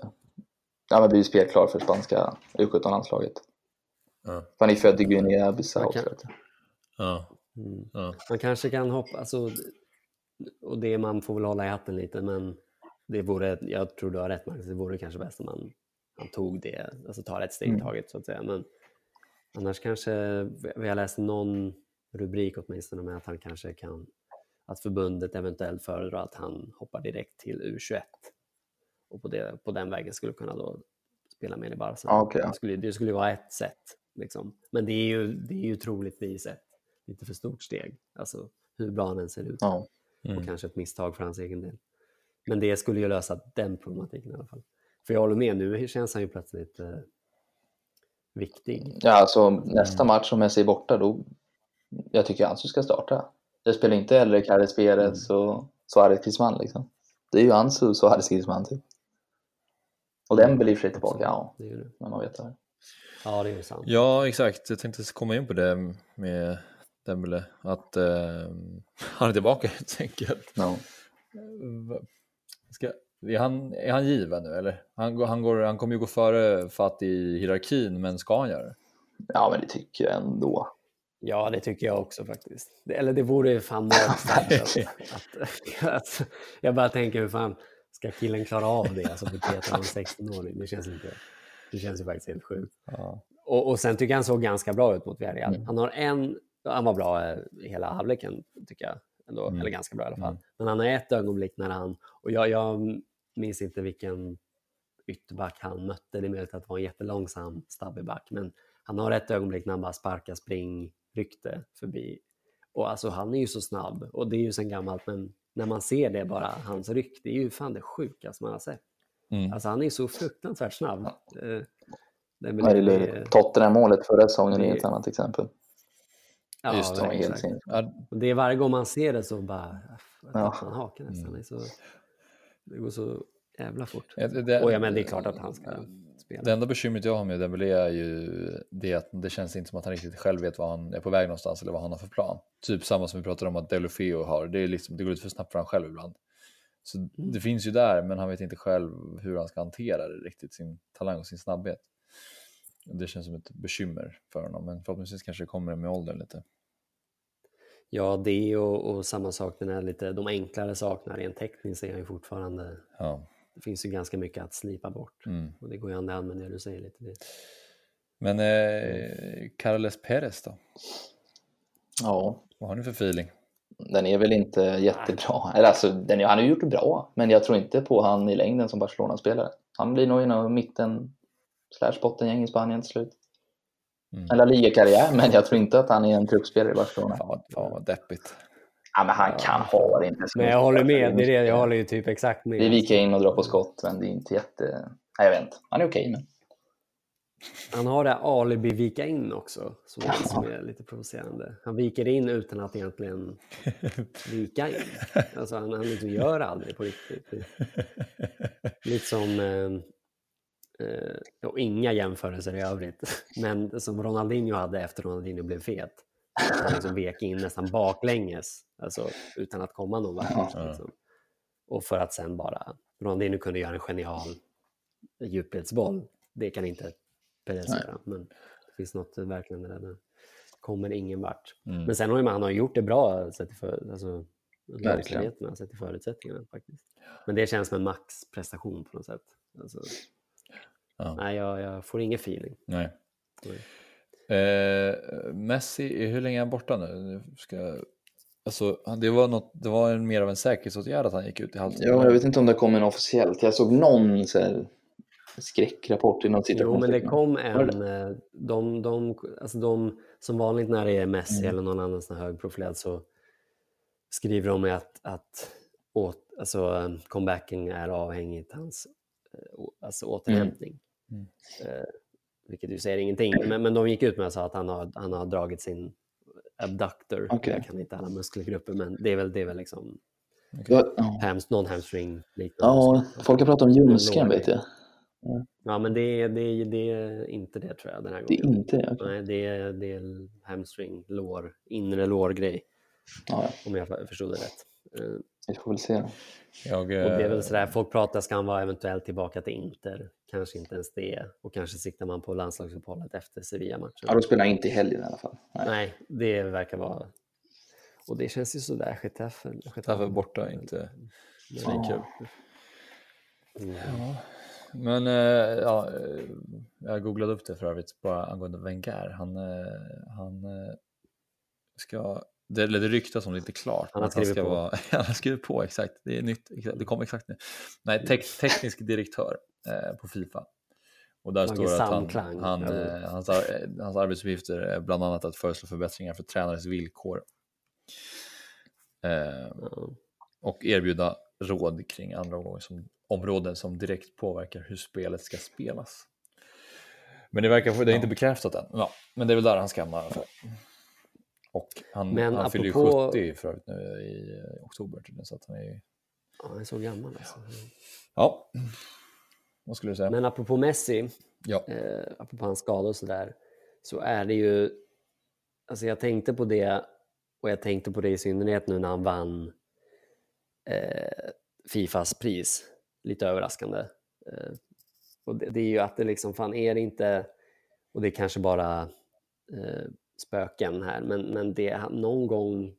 Han har blivit spelklar för spanska U17-landslaget. Ja. Han är född i Guinea-Bissau. Man kan-. Ja. Mm. ja. Man kanske kan hoppa, alltså, och det man får väl hålla i hatten lite, men det vore, jag tror du har rätt Magnus, det vore kanske bäst om man, man tog det, alltså tar ett steg i Mm. taget så att säga. Men annars kanske, vi har läst någon rubrik åtminstone med att han kanske kan, att förbundet eventuellt föredrar att han hoppar direkt till U21 och på, det, på den vägen skulle kunna då spela med i Barca. Okej, ja. det, skulle, det skulle vara ett sätt. Liksom. Men det är, ju, det är ju troligtvis ett lite för stort steg. Alltså hur bra han än ser ut. Ja. Mm. Och kanske ett misstag för hans egen del. Men det skulle ju lösa den problematiken i alla fall. För jag håller med, nu känns han ju plötsligt eh, viktig. ja, alltså nästa match som Messi är borta, då... Jag tycker Ansu ska starta. Jag spelar inte heller Carles Perez och Suarez Griezmann liksom. Det är ju Ansu och Suarez Griezmann typ. Och och för sig tillbaka, ja. Det är ju det. Men man vet det. Ja, det är ju sant. ja, exakt. Jag tänkte komma in på det med Dembele. Att eh, han är tillbaka helt enkelt. Ja. Va- Ska, är, han, är han given nu eller? Han, han, går, han kommer ju gå före Fatt i hierarkin, men ska han göra det? ja, men det tycker jag ändå. Ja, det tycker jag också faktiskt. Det, eller det vore ju fan magstarkt. att, att, att, jag bara tänker, hur fan ska killen klara av det? Alltså bete en 16-åring. Det känns inte... Det känns ju faktiskt helt sjukt. Ja. Och, och sen tycker jag han såg ganska bra ut mot Villarreal. Mm. Han har en... Han var bra eh, hela halvleken, tycker jag. Ändå, Mm. Eller ganska bra i alla fall. Mm. Men han har ett ögonblick när han... Och jag, jag minns inte vilken ytterback han mötte. Det är möjligt att det var en jättelångsam stabbig back. Men han har ett ögonblick när han bara sparkar springrykte förbi. Och alltså han är ju så snabb och det är ju sen gammalt men när man ser det bara, hans ryck, det är ju fan det sjukaste man har sett. Mm. Alltså han är så fruktansvärt snabb. Eh, det är Ja, det. Tottenham-målet förra säsongen är ett annat exempel. Ja, Just det, helt. Ja, Och det är varje gång man ser det så bara Ja. tappar man haken nästan. Mm. Så, det går så jävla fort. det- det- Och ja, men det är klart att han ska spela. Det enda bekymret jag har med Dembélé är ju det att det känns inte som att han riktigt själv vet vad han är på väg någonstans eller vad han har för plan. Typ samma som vi pratade om att Delofeo har, det, är liksom, det går lite för snabbt för honom själv ibland. Så Mm. det finns ju där, men han vet inte själv hur han ska hantera det riktigt, sin talang och sin snabbhet. Det känns som ett bekymmer för honom, men förhoppningsvis kanske det kommer med åldern lite. Ja, det och, och samma sak, den här lite, de enklare sakerna rent tekniskt är han ju fortfarande... Ja. Det finns ju ganska mycket att slipa bort. Mm. Och det går ju hand i hand med det du säger lite. Det. Men eh, Carles Perez då? Ja, Vad har ni för feeling? den är väl inte jättebra. Eller alltså, den, han har ju gjort det bra, men jag tror inte på han i längden som Barcelona-spelare. Han blir nog inom mitten slash bottengäng i Spanien till slut. Mm. En La Liga-karriär, men jag tror inte att han är en truppspelare i Barcelona. Vad- fan vad deppigt. Ja, men han kan ha det. Inte Men jag håller med, det är det, jag håller ju typ exakt med. Det är vika in och dra på skott, men det är inte jätte... Nej, jag vet inte. Han är okej, men... Han har det här alibi vika in också, som är, som är lite provocerande. Han viker in utan att egentligen vika in. Alltså han, han liksom gör aldrig på riktigt. Lite som, eh, eh, och inga jämförelser i övrigt, men som Ronaldinho hade efter Ronaldinho blev fet. Han liksom vek in nästan baklänges, alltså, utan att komma någon vart. Liksom. Och för att sen bara, Ronaldinho kunde göra en genial djupledsboll. Det kan inte Perez göra, men det finns något verkligen där. Det kommer ingen vart. Mm. Men sen har ju man han har gjort det bra sett för, alltså, omständigheterna, sett till förutsättningarna faktiskt. Men det känns som en maxprestation på något sätt. Alltså, Ja. Nej, jag, jag får ingen feeling. Nej. Eh, Messi, hur länge är han borta nu? Nu Ska, alltså, det var, något, det var en, mer av en säkerhetsåtgärd att han gick ut i halvtid. Ja, jag vet inte om det kommer något officiellt. Jag såg någon så här, skräckrapport i något Jo, men det kom en... eh, De, de, alltså de, som vanligt när det är Messi Mm. eller någon annan sån högprofilerad så skriver de att, att åt, alltså, eh, comebacken är avhängigt hans eh, alltså, återhämtning. Mm. Eh, vilket ju säger ingenting, men, men de gick ut med att han har, han har dragit sin abductor. Okej. Jag kan inte alla muskelgrupper, men det är väl, det är väl liksom ja. hams, någon hamstring liknande. ja, folk har pratat om ljumsken vet jag. Ja, men det, är- det, är- det är inte det tror jag den här Det är gången. inte det. okej. Nej, det är, det är hamstring, lår, inre lårgrej, Ja, ja, om jag förstod det rätt. Eh, vi får väl se. Jag, Och det är eh, väl sådär, folk pratar, ska han vara eventuellt tillbaka till Inter? Kanske inte ens det. Och kanske siktar man på landslagsuppehållet efter Sevilla-matchen. Ja, då spelar jag inte i helgen i alla fall. Nej. Nej, det verkar vara... Och det känns ju sådär, Getafe. Getafe borta, inte svinkul. Mm. Ja. Men eh, ja, eh, jag googlade upp det för övrigt bara angående Wenger. Han, eh, han eh, ska, det, eller det ryktas om det inte är klart. Han har skrivit ska på. Vara, han har skrivit på, exakt. Det är nytt, exakt, det kom exakt nu. Nej, tek, teknisk direktör eh, på Fifa. Och där Lager står det att han, han, eh, hans, ar- eh, hans arbetsuppgifter är bland annat att föreslå förbättringar för tränares villkor. Eh, och erbjuda råd kring andra omgångar som, områden som direkt påverkar hur spelet ska spelas. Men det verkar, det är inte bekräftat än. Ja, men det är väl där han ska hamna i alla fall. Och han, Men han fyller ju apropå- 70 för övrigt nu i oktober tydligen, så att han är. Ja, han är så gammal alltså. Ja, vad skulle du säga? Men apropå Messi, Ja, eh, apropå hans skada och sådär, så är det ju... Alltså jag tänkte på det, och jag tänkte på det i synnerhet nu när han vann eh, Fifas pris. Lite överraskande. Eh, och det, det är ju att det liksom, fan är det inte, och det är kanske bara eh, spöken här, men, men det, någon gång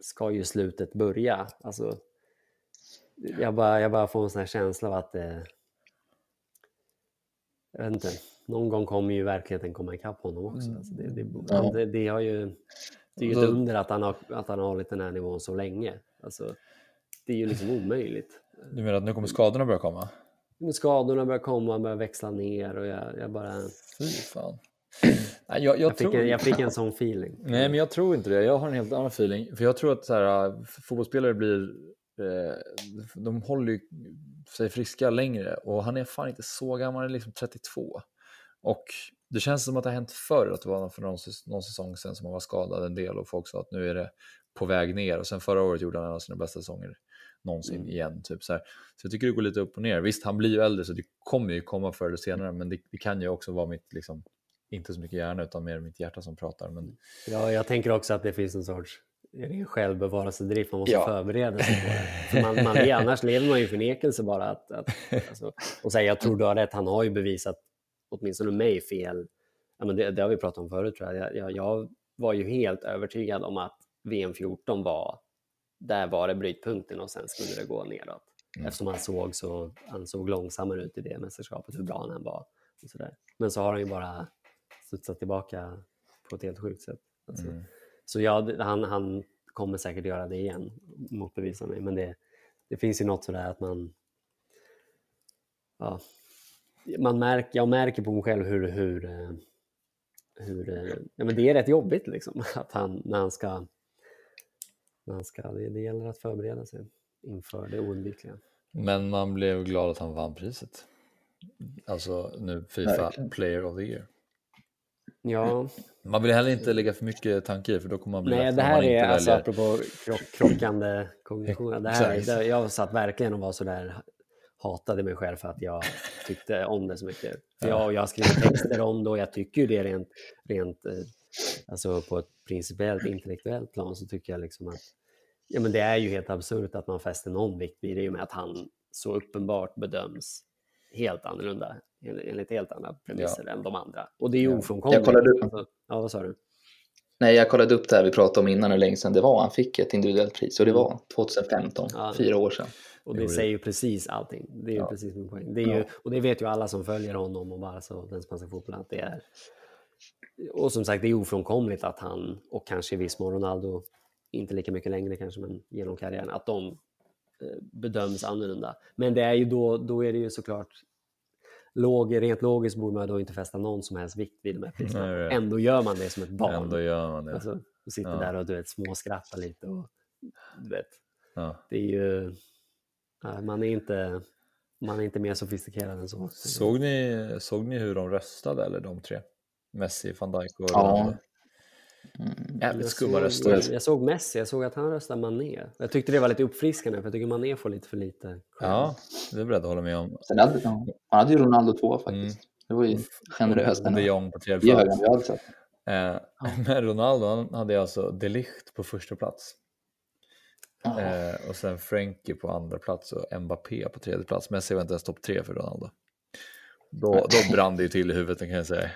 ska ju slutet börja. Alltså, jag, bara, jag bara får en sån här känsla av att det, jag vet inte, någon gång kommer ju verkligheten komma ikapp honom också. Alltså det, det, Ja. han, det, det, har ju, det är ju ett under att han, har, att han har hållit den här nivån så länge. Alltså, det är ju liksom omöjligt. du menar att nu kommer skadorna börja komma? Men skadorna börjar komma, börjar växla ner och jag, jag bara... Fy fan. Jag, jag, Jag fick, tror... jag fick en sån feeling. Nej, men jag tror inte det. Jag har en helt annan feeling. För jag tror att så här, äh, fotbollsspelare blir... Eh, de håller ju sig friska längre och han är fan inte så gammal, han är liksom 32. Och det känns som att det har hänt förr, att det var för någon, någon säsong sedan som han var skadad en del och folk sa att nu är det på väg ner och sen förra året gjorde han en av sina bästa säsonger någonsin Mm. igen. Typ så, här. så jag tycker det går lite upp och ner. Visst, han blir ju äldre så det kommer ju komma förr eller senare, men det, det kan ju också vara mitt, liksom, inte så mycket hjärna utan mer mitt hjärta som pratar. Men Ja, jag tänker också att det finns en sorts en självbevarelsedrift, man måste Ja. förbereda sig på det. För man, man, annars lever man ju i förnekelse bara. Att, att, alltså, och säga jag tror du har rätt, han har ju bevisat åtminstone mig fel. Ja, men det, det har vi pratat om förut tror jag. Jag, jag. jag var ju helt övertygad om att VM 14 var, där var det brytpunkten och sen skulle det gå neråt. Mm. Eftersom han såg, så, han såg långsammare ut i det mästerskapet, hur bra han än var. Och så där. Men så har han ju bara studsat tillbaka på ett helt sjukt sätt. Alltså, mm. så ja, han, han kommer säkert göra det igen, motbevisa mig. Men det, det finns ju något sådär att man... Ja, man märker, jag märker på mig själv hur... hur, eh, hur eh, ja, men det är rätt jobbigt liksom, att han, när han ska... När han ska det, det gäller att förbereda sig inför det oundvikliga. men man blev glad att han vann priset. Alltså nu Fifa Verkligen. Player of the Year. Ja, Man vill heller inte lägga för mycket tanke i för då kommer man bli nej, det här är alltså väljer. apropå krock, krockande kognitioner. Det här, det, jag satt verkligen och var så där hatade mig själv för att jag tyckte om det så mycket. För jag, jag har skrivit texter om det och jag tycker ju det rent, rent eh, alltså på ett principiellt intellektuellt plan så tycker jag liksom att ja, men det är ju helt absurt att man fäster någon vikt vid det i och med att han så uppenbart bedöms helt annorlunda enligt helt andra premisser än de andra. Och det är ju Ja. ofrånkomligt. Jag kollade upp- Alltså, ja, vad sa du? Nej, jag kollade upp det här vi pratade om innan hur länge sedan det var han fick ett individuellt pris och det var 2015, Ja. fyra år sedan. Och det säger ju precis allting. Det är ju Ja. precis min poäng. Det är ju, Ja. och det vet ju alla som följer honom och bara så den spanska fotbollen att det är. Och som sagt, det är ofrånkomligt att han och kanske i viss mån Ronaldo, inte lika mycket längre kanske, men genom karriären, att de eh, bedöms annorlunda. Men det är ju då, då är det ju såklart låg, rent logiskt borde man då inte fästa någon som helst vikt vid de här priserna. Ändå gör man det som ett barn. Ändå gör man det. Alltså, och sitter Ja. där och du vet, småskrattar lite och du vet, Ja. det är ju... Man är inte, man är inte mer sofistikerad än så. Såg, ni, såg ni hur de röstade, eller de tre? Messi, van Dijk och Ja. Mm. Jävligt Jag skumma såg, röster. jag, jag såg Messi, jag såg att han röstade Mané. Jag tyckte det var lite uppfriskande för jag tycker Mané får lite för lite cred. Ja, det är jag beredd att hålla med om. Sen hade, han hade ju Ronaldo två faktiskt. Det var ju generöst. De Jong på tredje plats. Eh, men Ronaldo han hade alltså de Ligt på första plats. Ja. Eh, och sen Frenkie på andra plats och Mbappé på tredje plats. Messi var inte ens topp tre för Ronaldo. Då, då brann det ju till i huvudet kan jag säga.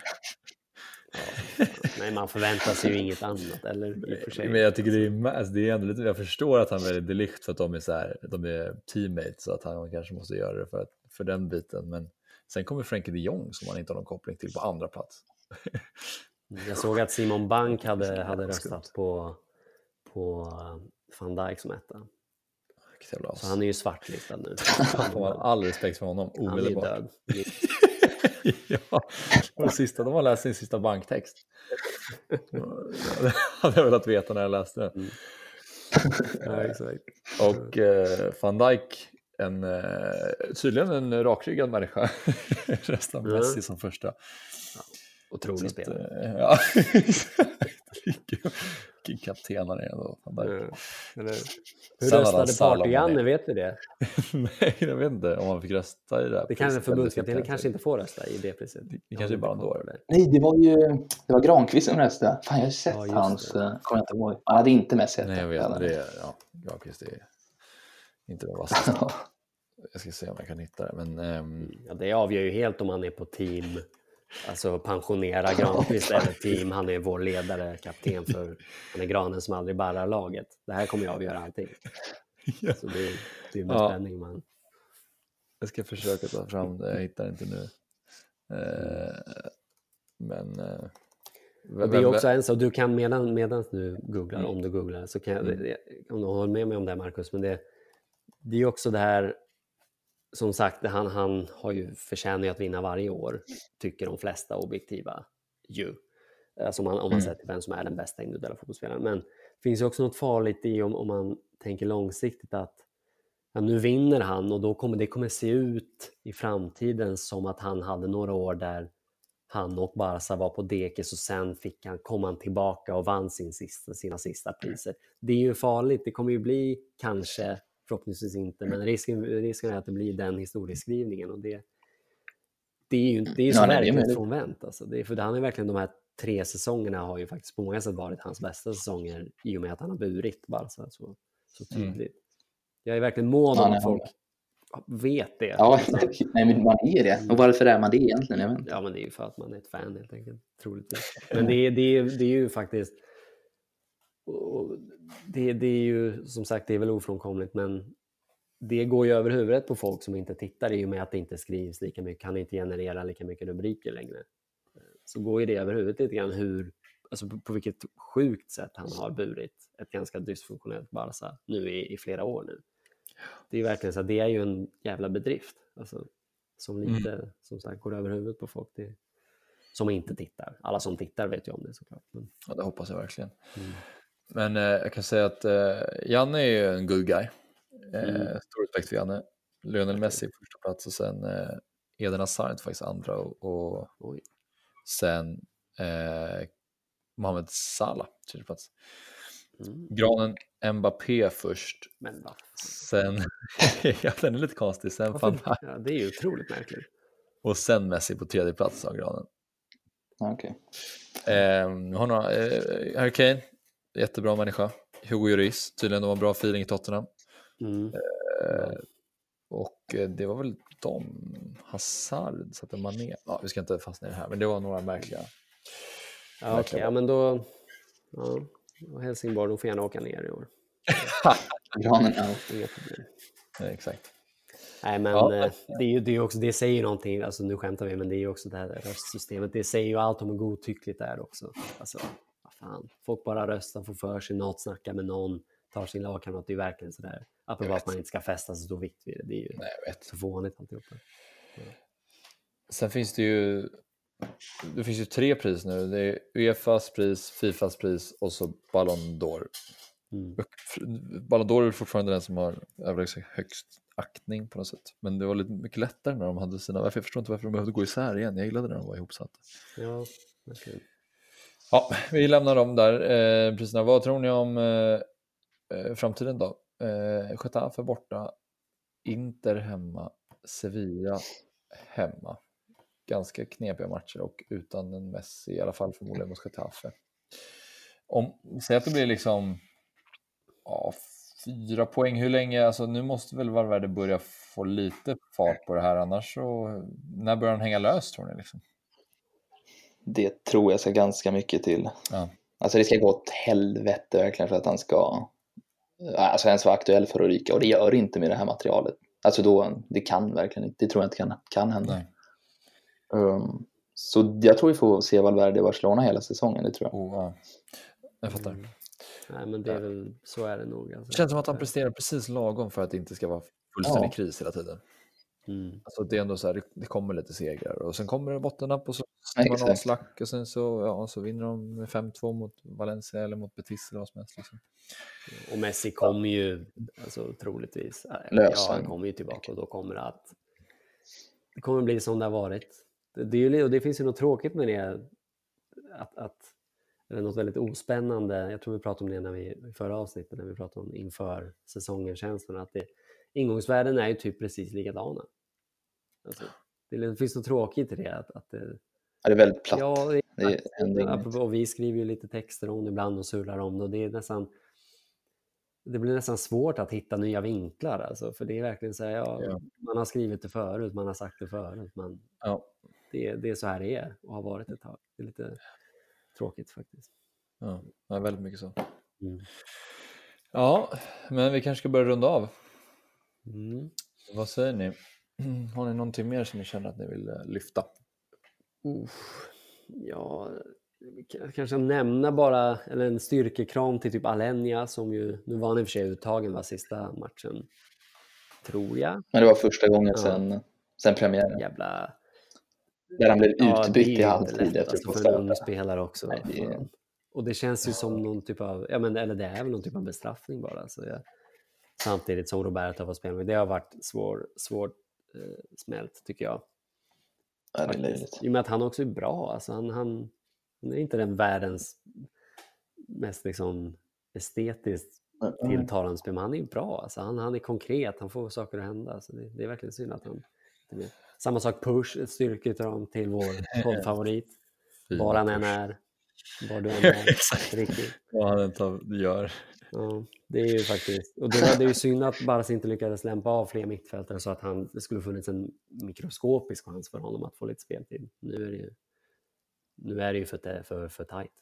Nej, man förväntar sig ju inget annat. Eller i och. Men jag tycker det är, alltså det är ändå lite, jag förstår att han väljer de Ligt för att de är, så här, de är teammates så att han kanske måste göra det för, att, för den biten. Men sen kommer Frenkie de Jong som man inte har någon koppling till på andra plats. Jag såg att Simon Bank hade, hade röstat på, på eh, van Dijk som etta. Så han är ju svartlistad nu. får man all respekt för honom Han är omedelbart. död. ja, det sista, de har läst sin sista banktext. Det hade jag velat veta när jag läste den. Mm. Ja, exakt. Och eh, van Dijk, en, eh, tydligen en rakryggad människa, röstar Mm. Messi som första. Otrolig Så att, spelare. eh, ja, Han är ändå. Van Dijk. Ja, eller, hur Sen röstade Party-Janne, Mané. vet du det? Nej, jag vet inte om han fick rösta i det här. Det kanske förbundskaptenen eller kanske inte får rösta i det priset. Det kanske är bara en då. Nej, det var ju det var Granqvist som röstade. Fan, jag har sett Ja, hans... det. eh, Kommer jag inte ihåg. Han hade inte med sig Nej, jag vet. Det är, ja, Granqvist är inte den vassaste. Jag ska se om jag kan hitta det. Men, ehm, Ja, det avgör ju helt om han är på team, alltså pensionera Granqvist eller team, han är vår ledare, kapten för han är granen som aldrig barrar laget. Det här kommer ju avgöra allting. ja. Så det, det är med Ja. spänning man... Jag ska försöka ta fram det, jag hittar inte nu. Eh, men... Eh, Och det är också en sak, du kan medan, medan du googlar, om du googlar, så kan jag, Mm. om du håller med mig om det här Marcus, men det, det är också det här, som sagt, han, han har ju förtjänat att vinna varje år, tycker de flesta objektiva ju. Alltså om man, om man Mm. sätter vem som är den bästa individuella fotbollsspelaren. Men det finns ju också något farligt i om, om man tänker långsiktigt att ja, nu vinner han och då kommer det kommer se ut i framtiden som att han hade några år där han och Barca var på dekis och sen fick han, kom han tillbaka och vann sin sista, sina sista priser. Det är ju farligt, det kommer ju bli kanske, förhoppningsvis inte, men risken, risken är att det blir den historieskrivningen och det, det är ju det är ju så Ja, verklighetsfrånvänt. Alltså. Det är, för han är verkligen de här tre säsongerna har ju faktiskt på många sätt varit hans bästa säsonger i och med att han har burit Barca så, så tydligt. Jag är verkligen mån Ja, om nej, att folk vet det. Ja, Liksom. nej, men man är det. Och varför är man det egentligen? Jag vet inte. Ja, men det är ju för att man är ett fan helt enkelt, troligtvis. Men det är, det är, det är ju faktiskt... och Det, det är ju som sagt, det är väl ofrånkomligt, men det går ju över huvudet på folk som inte tittar i och med att det inte skrivs lika mycket, kan inte generera lika mycket rubriker längre. Så går ju det över huvudet lite grann hur, alltså på, på vilket sjukt sätt han har burit ett ganska dysfunktionellt Barca nu i, i flera år nu. Det är ju verkligen så att det är ju en jävla bedrift. Alltså, som lite, som sagt, går över huvudet på folk. Det, som inte tittar. Alla som tittar vet ju om det såklart. Men, Ja, det hoppas jag verkligen. mm. Men eh, jag kan säga att eh, Janne är ju en good guy. Eh, Mm. Stor respekt för Janne. Lionel Messi på första plats och sen eh, Eden Hazard faktiskt andra och, och Oj. sen eh, Mohamed Salah tredje plats. Mm. Granen Mbappé först, Men va? sen, ja den är lite konstig, sen Varför? Ja, det är ju otroligt märkligt. och sen Messi på tredje plats sa Granen. Okej. Eh, har några, eh, Harry Kane, jättebra människa. Hugo Lloris, tydligen de har bra feeling i Tottenham. Mm. Eh, och eh, det var väl de, Hazard satte Mané. Ja, vi ska inte fastna i det här, men det var några märkliga. Ja, okej, Verkligen. ja, men då... Ja, och Helsingborg, de får gärna åka ner i år. Granen out. Exakt. Nej, men Ja. eh, det, är ju, det, är också, det säger ju någonting, alltså nu skämtar vi, men det är ju också det här röstsystemet, det säger ju allt om hur godtyckligt det är också. Alltså, fan, folk bara röstar, får för sig något, snackar med någon, tar sin lagkamrat, det är verkligen sådär, apropå att man inte ska fästa så stor vikt vid det, det är ju Nej, jag vet. så fånigt alltihopa. Sen finns det ju, det finns ju tre pris nu. Det är Uefas pris, Fifas pris och så Ballon d'Or. Mm. Ballon d'Or är fortfarande den som har överlägset högst aktning på något sätt. Men det var lite mycket lättare när de hade sina, jag förstår inte varför de behövde gå isär igen. Jag gillade när de var ihopsatta. Ja, verkligen. Ja, vi lämnar dem där, eh, priserna. Vad tror ni om eh, eh framtiden då? Eh, Getafe borta, Inter hemma, Sevilla hemma. Ganska knepiga matcher och utan en Messi, i alla fall förmodligen mot Getafe. Om, säg att det blir liksom ja, fyra poäng, hur länge, alltså nu måste väl Valverde börja få lite fart på det här, annars så, när börjar han hänga lös tror ni? Liksom? Det tror jag ska ganska mycket till. Ja. Alltså det ska gå åt helvete verkligen för att han ska alltså ens vara aktuell för att ryka och det gör det inte med det här materialet. Alltså då, det kan verkligen inte, det tror jag inte kan, kan hända. Nej. Um, så jag tror vi får se Valverde i Barcelona hela säsongen, det tror jag. Oh, ja. Jag fattar. Mm. Nej, men det är väl, så är det nog. Alltså. Det känns som att han presterar precis lagom för att det inte ska vara fullständig Ja. kris hela tiden. Mm. Alltså det är ändå så här, det, det kommer lite segrar och sen kommer det bottennapp och så Man exakt. slack och sen så, ja, så vinner de med 5-2 mot Valencia eller mot Betis eller vad som helst. Liksom. Och Messi kommer ju alltså, troligtvis, Lösa ja, han kommer ju tillbaka och då kommer det att det kommer bli som det har varit. Det, det, är ju, och det finns ju något tråkigt med det, att, att, eller något väldigt ospännande, jag tror vi pratade om det när vi, i förra avsnittet när vi pratade om inför säsongen känslan, att det, ingångsvärden är ju typ precis likadana. Alltså, det, det finns något tråkigt i det. Att, att det, Ja, det är väldigt platt. Ja, det Det är, inget. apropå, och vi skriver ju lite texter om det ibland och surrar om det och det är nästan det blir nästan svårt att hitta nya vinklar alltså, för det är verkligen så här, ja, Ja. man har skrivit det förut, man har sagt det förut, man, Ja, det, det är så här det är och har varit ett tag. Det är lite tråkigt faktiskt. ja, ja, väldigt mycket så. Mm. Ja, men vi kanske ska börja runda av. Mm. Vad säger ni? Har ni någonting mer som ni känner att ni vill eh, lyfta? Uff, ja, kanske nämna bara, eller en styrkekram till typ Alenia som ju, nu var han i och för sig uttagen var sista matchen, tror jag. Men det var första gången Ja. sen, sen premiären. Jävla Där han blev Ja, utbytt ju i halvtid efter alltså, för en ung spelare också. Nej, det. Och det känns ju som någon typ av, ja men eller det är väl någon typ av bestraffning bara. Så jag, samtidigt som Roberto får spela med. Det har varit svår, svårt eh, smält tycker jag. Ja, det är löjligt. I och med att han också är bra. Alltså han, han, han är inte den världens mest liksom, estetiskt tilltalande spelare, men han är bra. Alltså han, han är konkret, han får saker att hända. Så det, det är verkligen synd att han inte. Samma sak Push, ett styrkeuttag till vår poddfavorit. Var han än är, var du än är. Exakt. Riktigt. Vad han än tar- gör. Ja, det är ju faktiskt. Och det, var, det ju synd att Barca inte lyckades lämpa av fler mittfältare så att han, det skulle funnits en mikroskopisk chans för honom att få lite speltid. Nu är det ju, nu är det ju för, för, för tajt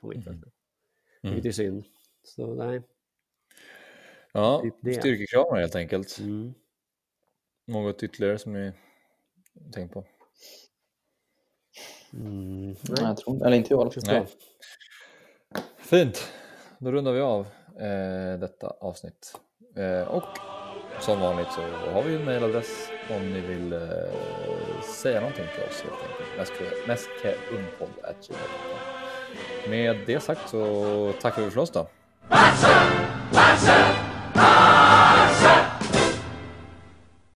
på mittfältet. Mm. Vilket är synd. Så nej. Ja, Typ styrkekramar helt enkelt. Mm. Något ytterligare som ni tänkt på? Mm. Nej, Nej. jag tror, eller inte jag i alla fall. Fint, då rundar vi av eh, detta avsnitt. Eh, och som vanligt så har vi en mailadress om ni vill eh, säga någonting till oss helt enkelt. Mestkeungpodd.gmail.com Med det sagt så tackar vi för oss då. Barca! Barca!